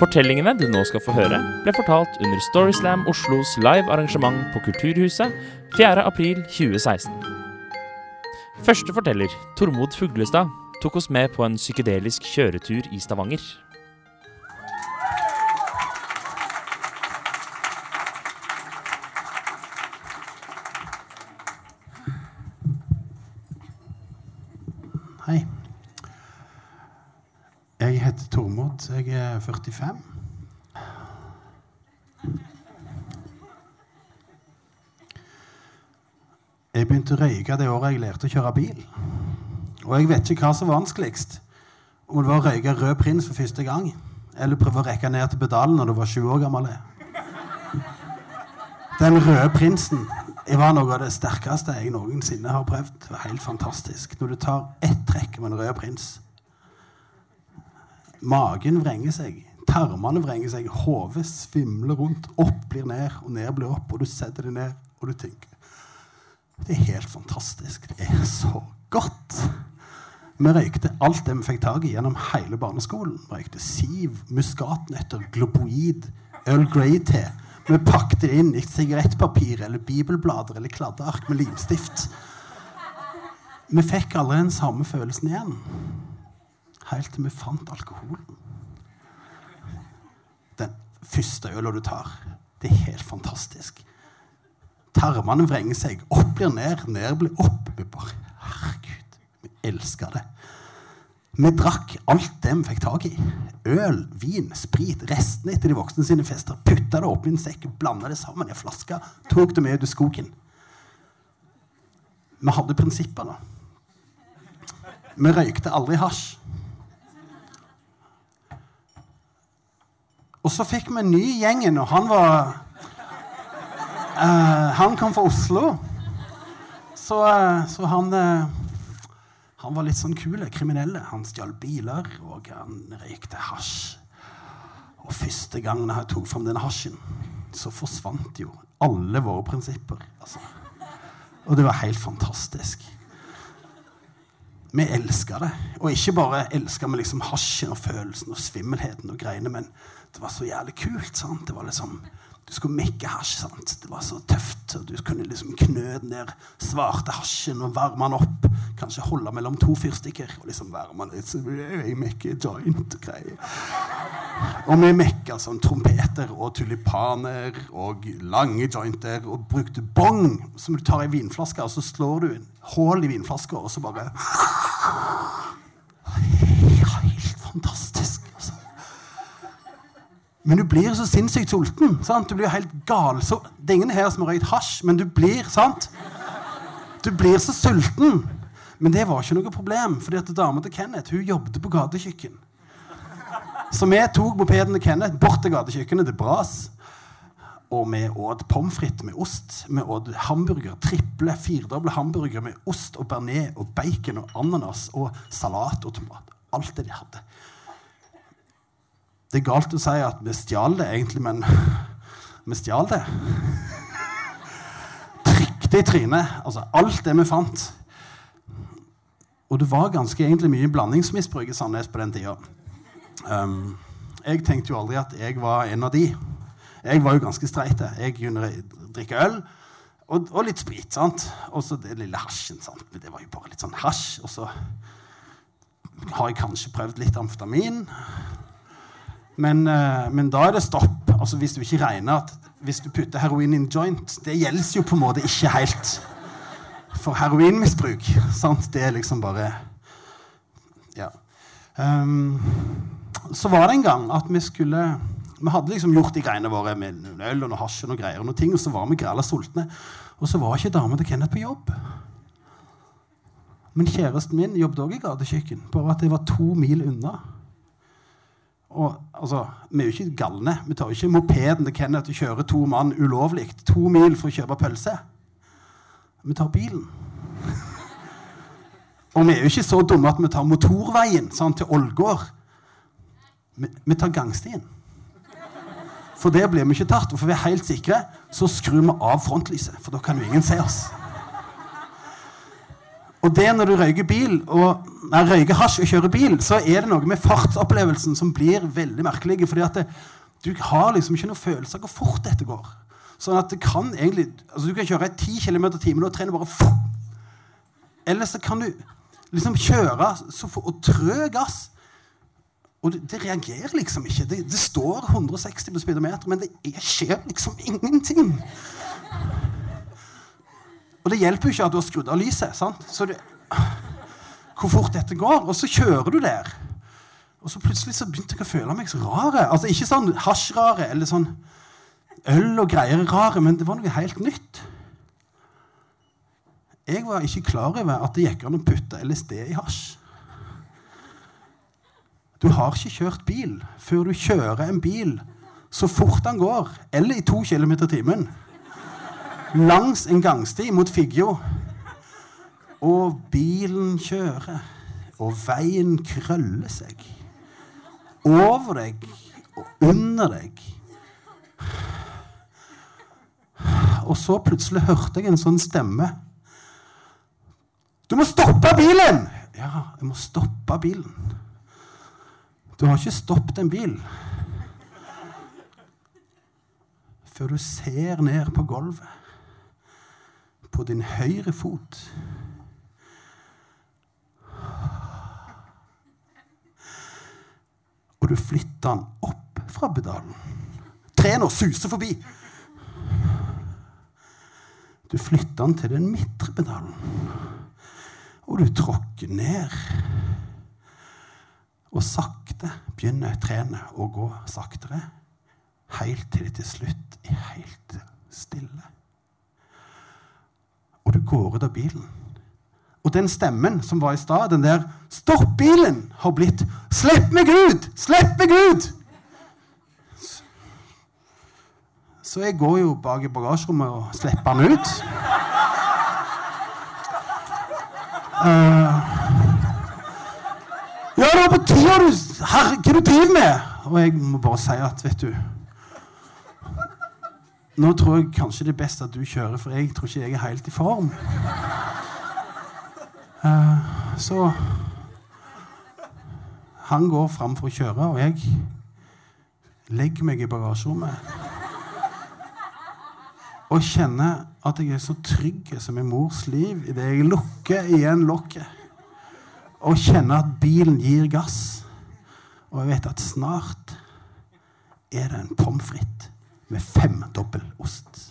Fortellingene du nå skal få høre, ble fortalt under Storyslam Oslos live arrangement på Kulturhuset 4. april 2016. Første forteller, Tormod Fuglestad, tok oss med på en psykedelisk kjøretur i Stavanger. Hei. Jeg heter Tormod. Jeg er 45. Jeg begynte å røyke det året jeg lærte å kjøre bil. Og jeg vet ikke hva som er vanskeligst. Om det var å røyke Rød Prins for første gang, eller prøve å rekke ned til pedalen når du var 20 år gammel. Den røde prinsen jeg var noe av det sterkeste jeg noensinne har prøvd. Det var helt fantastisk. Når du tar ett trekk med en rød prins Magen vrenger seg, tarmene vrenger seg, hodet svimler rundt. Opp blir ned, og ned blir opp, og du setter det ned, og du tenker Det er helt fantastisk. Det er så godt. Vi røykte alt det vi fikk tak i gjennom hele barneskolen. Vi røykte siv, muskatnøtter, globoid, Earl Grey-te. Vi pakket det inn i sigarettpapir eller bibelblader eller kladdeark med limstift. Vi fikk aldri den samme følelsen igjen. Helt til vi fant alkoholen. Den første øla du tar, det er helt fantastisk. Tarmene vrenger seg. Opp blir ned, ned blir opp. Vi bare Herregud, vi elsker det. Vi drakk alt det vi fikk tak i. Øl, vin, sprit, restene etter de voksne sine fester. Putta det oppi en sekk, blanda det sammen i en flaske, tok det med ut i skogen. Vi hadde prinsipper, da. Vi røykte aldri hasj. Og så fikk vi en ny gjeng, og han var uh, Han kom fra Oslo. Så, uh, så han uh, han var litt sånn kul, Kriminelle. Han stjal biler, og han røykte hasj. Og første gangen jeg tok fram den hasjen, så forsvant jo alle våre prinsipper. Altså. Og det var helt fantastisk. Vi elska det. Og ikke bare elska vi liksom hasjen og følelsen og svimmelheten og greiene, men det var så jævlig kult. sant? Det var liksom du skulle mekke hasj. sant? Det var så tøft. og Du kunne liksom knø der svarte hasjen og varme den opp. Kanskje holde mellom to fyrstikker og liksom varme den litt. Så jeg mekker joint og greier. Og vi mekka sånn trompeter og tulipaner og lange jointer og brukte bong, som du tar i vinflaska, og så slår du en hull i vinflaska, og så bare fantastisk. altså. Men du blir så sinnssykt sulten. sant? Du blir helt gal. Så, det er ingen her som har røykt hasj, men du blir sant? Du blir så sulten. Men det var ikke noe problem, fordi at dama til Kenneth hun jobbet på gatekjøkken. Så vi tok mopeden til Kenneth bort til gatekjøkkenet til Bras. Og vi åt pommes frites med ost. Vi åt hamburger, triple, firedoble hamburger med ost og bearnés og bacon og ananas og salat og tomat. Alt det de hadde. Det er galt å si at vi stjal det, egentlig, men vi stjal det. Trykte i trynet. Altså alt det vi fant. Og det var ganske egentlig mye blandingsmisbruk i Sandnes på den tida. Um, jeg tenkte jo aldri at jeg var en av de. Jeg var jo ganske streit. Jeg kunne drikke øl og, og litt sprit. sant? Og så det lille hasjen. sant? Det var jo bare litt sånn hasj. Og så har jeg kanskje prøvd litt amfetamin. Men, eh, men, da er det stopp. Altså Hvis du ikke regner at hvis du putter heroin in joint Det gjelder jo på en måte ikke helt for heroinmisbruk. Sant? Det er liksom bare Ja. Um, så var det en gang at vi skulle Vi hadde liksom gjort de greiene våre med øl og hasj og greier, og noe ting, og så var vi græla sultne. Og så var ikke dama til Kenneth på jobb. Men kjæresten min jobbet òg i gatekjøkken, bare at jeg var to mil unna. Og altså, Vi er jo ikke galne. Vi tar jo ikke mopeden til Kenneth og kjører to mann ulovlig to mil for å kjøpe pølse. Vi tar bilen. Og vi er jo ikke så dumme at vi tar motorveien sånn, til Ålgård. Vi, vi, tar gangstien. For det blir vi ikke tatt. Og for vi er helt sikre, så skrur vi av frontlyset. For da kan jo ingen se oss. Og det når du røyker bil, og, nei, røyker hasj og kjører bil, så er det noe med fartsopplevelsen som blir veldig merkelig. fordi at det, du har liksom ikke noe følelse av hvor fort dette går. Sånn at det kan egentlig, altså Du kan kjøre 10 km i timen og trene bare Eller så kan du liksom kjøre for, og trø gass. Og det, det, reagerer liksom ikke. Det, det står 160 på speedometer, men det er, skjer liksom ingenting. Og det hjelper jo ikke at du har skrudd av lyset. sant? Så det, hvor fort dette går. Og så kjører du der. Og så plutselig så begynte jeg å føle meg så rare. Altså Ikke sånn hasjrare eller sånn øl og greier rare, men det var noe helt nytt. Jeg var ikke klar over at det gikk an å putte LSD i hasj. Du har ikke kjørt bil før du kjører en bil så fort den går, eller i to km i timen langs en gangsti mot Figgjo. Og bilen kjører, og veien krøller seg. Over deg og under deg. Og så plutselig hørte jeg en sånn stemme. Du må stoppe bilen! Ja, jeg må stoppe bilen. Du har ikke stoppet en bil før du ser ned på gulvet på din høyre fot. Og du flytter den opp fra pedalen. Trærne suser forbi. Du flytter den til den midtre pedalen. Og du tråkker ned. Og sakte begynner trærne å gå saktere, helt til det til slutt er helt stille og du går ut av bilen. Og den stemmen som var i stad, den der 'Stopp bilen!' har blitt 'Slipp meg ut! Slipp meg ut!' Så jeg går jo bak i bagasjerommet og slipper den ut. Uh, ja, det var på tide du Herre, hva du driver med? Og jeg må bare si at, vet du nå tror jeg kanskje det er best at du kjører, for jeg tror ikke jeg er helt i form. Uh, så Han går fram for å kjøre, og jeg legger meg i bagasjerommet. Og kjenner at jeg er så trygg som i mors liv idet jeg lukker igjen lokket. Og kjenner at bilen gir gass. Og jeg vet at snart er det en pommes frites med fem dobbeltost.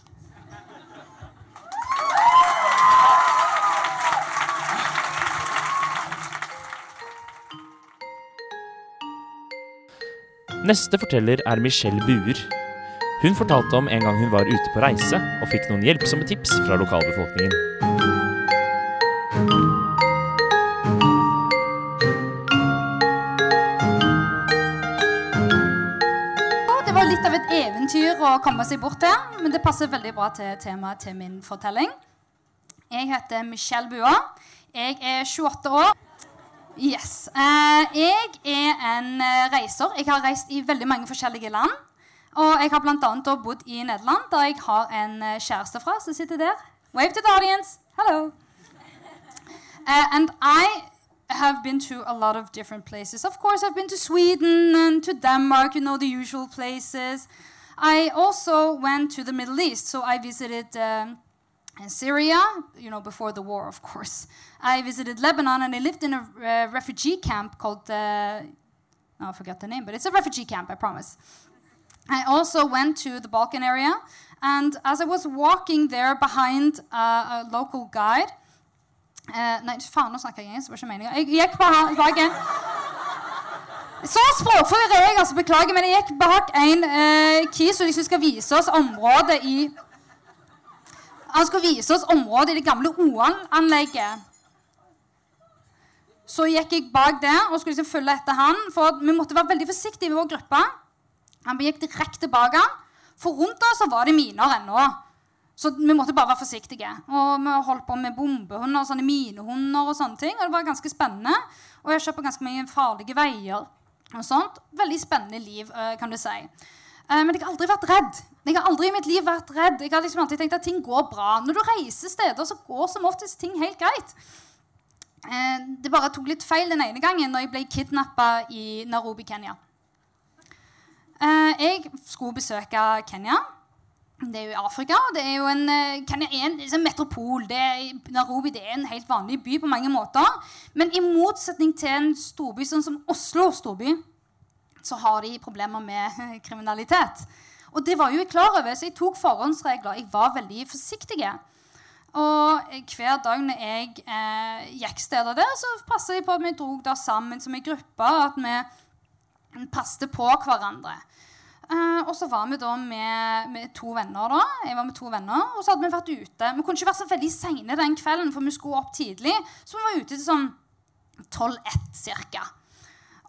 Neste forteller er Michelle Buer. Hun fortalte om en gang hun var ute på reise og fikk noen hjelpsomme tips fra lokalbefolkningen. Å komme seg bort til, men det passer veldig bra til temaet til min fortelling. Jeg heter Michelle Bua. Jeg er 28 år. Yes. Eh, jeg er en eh, reiser. Jeg har reist i veldig mange forskjellige land. Og jeg har bl.a. bodd i Nederland, der jeg har en eh, kjæreste fra som sitter der. Wave to the audience. Hello. Uh, and I have been to a lot of different places. Of course, I've been to Sweden and to Denmark, you know, the usual places. I also went to the Middle East, so I visited um, Syria, you know, before the war, of course. I visited Lebanon, and I lived in a uh, refugee camp called, uh, oh, I forgot the name, but it's a refugee camp, I promise. I also went to the Balkan area, and as I was walking there behind uh, a local guide uh, Nei, faen, nå snakker jeg engelsk. Det var ikke meninga. Jeg gikk bak Så språkfører jeg, altså. Beklager, men jeg gikk bak en eh, kis som liksom skal vise oss området i Han skulle vise oss området i det gamle OAN-anlegget. Så gikk jeg bak det og skulle liksom følge etter han, for vi måtte være veldig forsiktige i vår gruppe. Han gikk direkte bak han, for rundt oss var det miner ennå. Så vi måtte bare være forsiktige. Og vi holdt på med bombehunder, og sånne minehunder og sånne ting. Og det var ganske spennende. Og jeg kjøpte ganske mange farlige veier og sånt. Veldig spennende liv, eh, kan du si. Eh, men jeg har aldri vært redd. Jeg har aldri i mitt liv vært redd. Jeg har liksom alltid tenkt at ting går bra. Når du reiser steder, så går som oftest ting helt greit. Eh, det bare tok litt feil den ene gangen når jeg ble kidnappa i Nairobi, Kenya. Jeg skulle besøke Kenya. Det er jo i Afrika. det er jo en, eh, en, en metropol. Det Nairobi det er en helt vanlig by på mange måter. Men i motsetning til en storby sånn som Oslo storby, så har de problemer med kriminalitet. Og det var jo jeg klar over, så jeg tok forhåndsregler. Jeg var veldig forsiktig. Og hver dag når jeg eh, gikk steder der, så passet jeg på at vi dro der sammen som en gruppe. At vi passet på hverandre. Eh, og så var vi da med, med, to venner. da. Jeg var med to venner, Og så hadde vi vært ute. Vi kunne ikke vært så veldig seine den kvelden, for vi skulle opp tidlig. Så vi var ute til sånn 12-1 ca.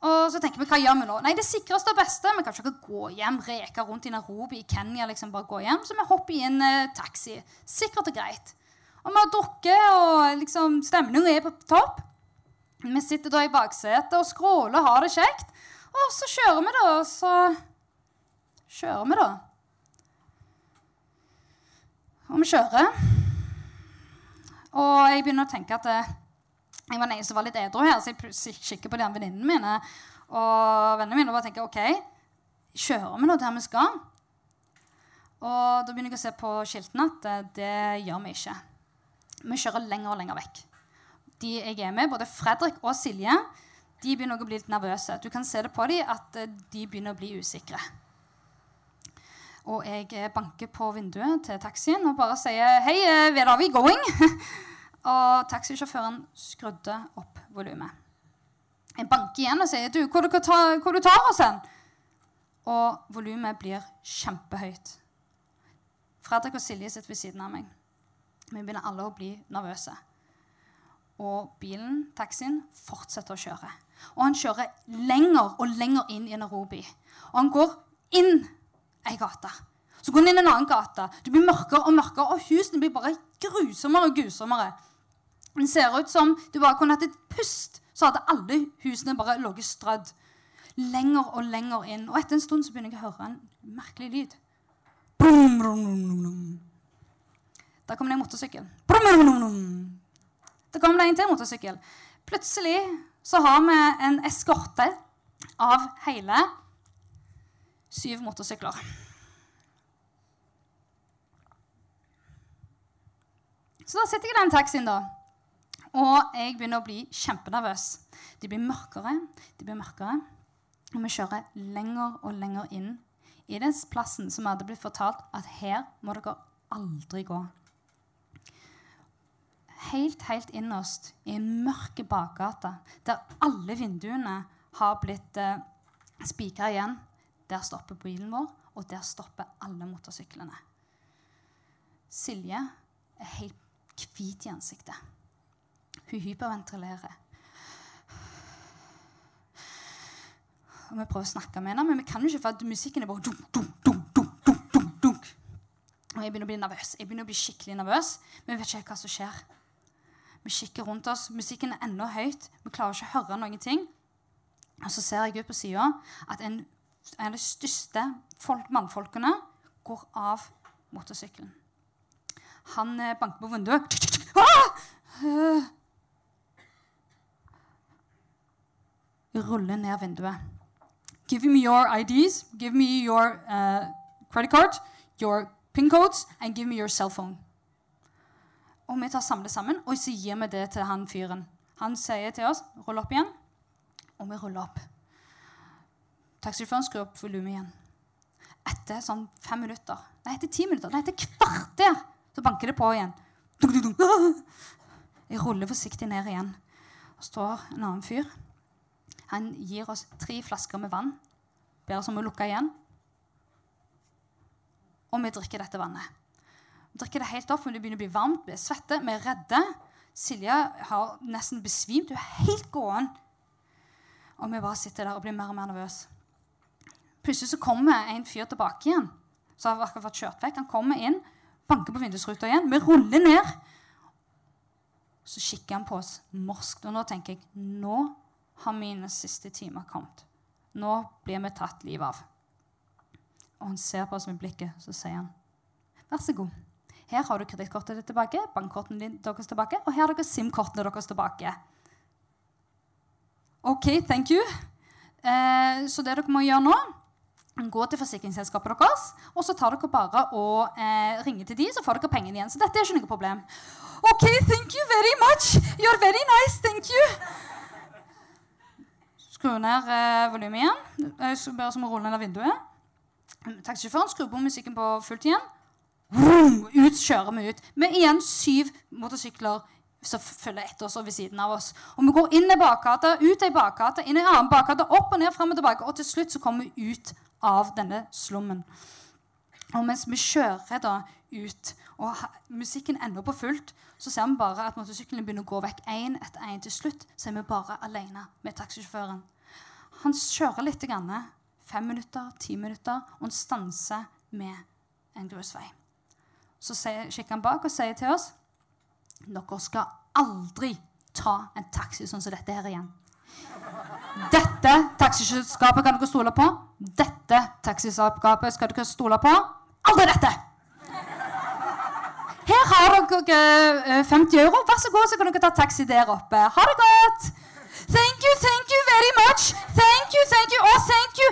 Og så tenker vi, hva gjør vi nå? Nei, det sikreste og beste Vi kan ikke gå hjem, reke rundt i Nairobi i Kenya. liksom bare gå hjem, Så vi hopper i en uh, taxi. Sikkert og greit. Og vi har drukket, og liksom, stemningen er på topp. Vi sitter da i baksetet og skråler og har det kjekt. Og så kjører vi, da. Og så kjører vi, da. Og vi kjører. Og jeg begynner å tenke at eh, jeg var den eneste som var litt edru her, så jeg kikker på de venninnene mine. Og vennene mine og bare tenker OK, kjører vi nå der vi skal? Og da begynner jeg å se på skiltene at eh, det gjør vi ikke. Vi kjører lenger og lenger vekk. De jeg er med, både Fredrik og Silje, de begynner å bli litt nervøse. Du kan se det på dem at eh, de begynner å bli usikre. Og jeg eh, banker på vinduet til taxien og bare sier Hei, where are we going? og taxisjåføren skrudde opp volumet. Jeg banker igjen og sier du, hvor, du ta, hvor du tar oss hen? Og volumet blir kjempehøyt. Fredrik og Silje sitter ved siden av meg. Vi begynner alle å bli nervøse. Og bilen, taxien, fortsetter å kjøre. Og han kjører lenger og lenger inn i Nairobi. Og han går inn ei gate. Så går den inn en annen gate. Det blir mørkere og mørkere, og husene blir bare grusommere og grusommere. Det ser ut som du bare kunne hatt et pust, så hadde alle husene bare ligget strødd. Lenger og lenger inn. Og etter en stund så begynner jeg å høre en merkelig lyd. Brum, brum, brum, da kom det en motorsykkel. Da kom det en til motorsykkel. Plutselig så har vi en eskorte av hele syv motorsykler. Så da sitter jeg i den taxien, da. Og jeg begynner å bli kjempenervøs. De blir mørkere, de blir mørkere. Og vi kjører lenger og lenger inn i den plassen som hadde blitt fortalt at her må dere aldri gå helt, helt innerst i en mørk bakgate, der alle vinduene har blitt eh, spikra igjen, der stopper bilen vår, og der stopper alle motorsyklene. Silje er helt hvit i ansiktet. Hun hyperventilerer. Og Vi prøver å snakke med henne, men vi kan jo ikke, for musikken er bare dunk, dunk, dunk, dunk, dunk, dunk. Og jeg begynner å bli nervøs. Jeg begynner å bli skikkelig nervøs, men jeg vet ikke hva som skjer. Vi kikker rundt oss. Musikken er ennå høyt. Vi klarer ikke å høre noen ting. Og så ser jeg ut på sida at en, av de største folk, mannfolkene går av motorsykkelen. Han eh, banker på vinduet. Ah! Ruller ned vinduet. Give me your IDs, give me your uh, credit card, your pin codes, and give me your cell phone. Og vi tar samle sammen, og så gir vi det til han fyren. Han sier til oss 'rull opp igjen', og vi ruller opp. Taxisjåføren skrur opp volumet igjen. Etter sånn fem minutter, nei, etter ti minutter, nei, etter kvarter, så banker det på igjen. Jeg ruller forsiktig ned igjen. Og står en annen fyr. Han gir oss tre flasker med vann. Ber oss om å lukke igjen. Og vi drikker dette vannet Vi drikker det helt opp, men det begynner å bli varmt, blir svette, vi er redde. Silje har nesten besvimt. Hun er helt gåen. Og vi bare sitter der og blir mer og mer nervøse. Plutselig så kommer en fyr tilbake igjen. Så har akkurat vært kjørt vekk. Han kommer inn, banker på vindusruta igjen. Vi ruller ned. Så kikker han på oss morskt. Og nå tenker jeg nå har mine siste timer kommet. Nå blir vi tatt livet av. Og han ser på oss med blikket, så sier han, 'Vær så god'. Her har du kredittkortet ditt tilbake, bankkortene deres tilbake, og her har dere SIM-kortene deres tilbake. OK, thank you. Eh, så det dere må gjøre nå Gå til forsikringsselskapet deres, og så tar dere bare og eh, ringer til de, så får dere pengene igjen. Så dette er ikke noe problem. OK, thank you very much. You're very nice, thank you. Skru ned eh, volumet igjen. Skal bare som å rulle ned av vinduet. Taxisjåføren skrur på musikken på fullt igjen. Vroom, ut kjører vi ut. Med igjen syv motorsykler som følger etter oss og ved siden av oss. Og vi går inn i bakgata, ut ei bakgate, inn i en annen bakgate, opp og ned, fram og tilbake. Og til slutt så kommer vi ut av denne slummen. Og mens vi kjører da ut, og ha, musikken ender på fullt, så ser vi bare at motorsyklene begynner å gå vekk én etter én. Til slutt så er vi bare alene med taxisjåføren. Han kjører litt, grann, fem minutter, ti minutter, og han stanser med en grusvei. Så kikker han bak og sier til oss dere skal aldri ta en taxi sånn som dette her igjen. Dette taxiselskapet kan dere stole på. Dette taxiselskapet skal dere stole på. Aldri dette! Her har dere eh, 50 euro. Vær så god, så kan dere ta taxi der oppe. Ha det godt! Thank you, thank you very much. Thank you, thank you, oh, thank you.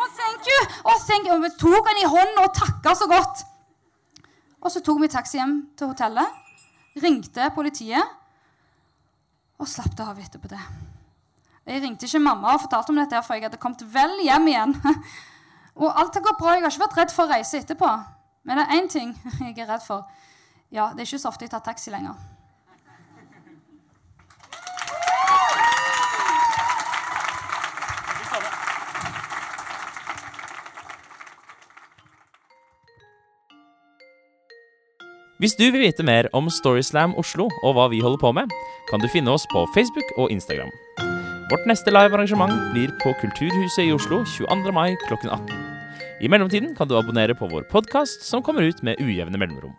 Oh, thank you. Oh, thank you. Vi tok han i hånden og takka så godt. Og så tok vi taxi hjem til hotellet ringte politiet og slapp av etterpå det. Jeg ringte ikke mamma og fortalte om dette, for jeg hadde kommet vel hjem igjen. Og alt har gått bra. Jeg har ikke vært redd for å reise etterpå. Men det er én ting jeg er redd for. Ja, Det er ikke så ofte jeg tar taxi lenger. Hvis du vil vite mer om Storyslam Oslo og hva vi holder på med, kan du finne oss på Facebook og Instagram. Vårt neste live-arrangement blir på Kulturhuset i Oslo 22. mai klokken 18. I mellomtiden kan du abonnere på vår podkast, som kommer ut med ujevne mellomrom.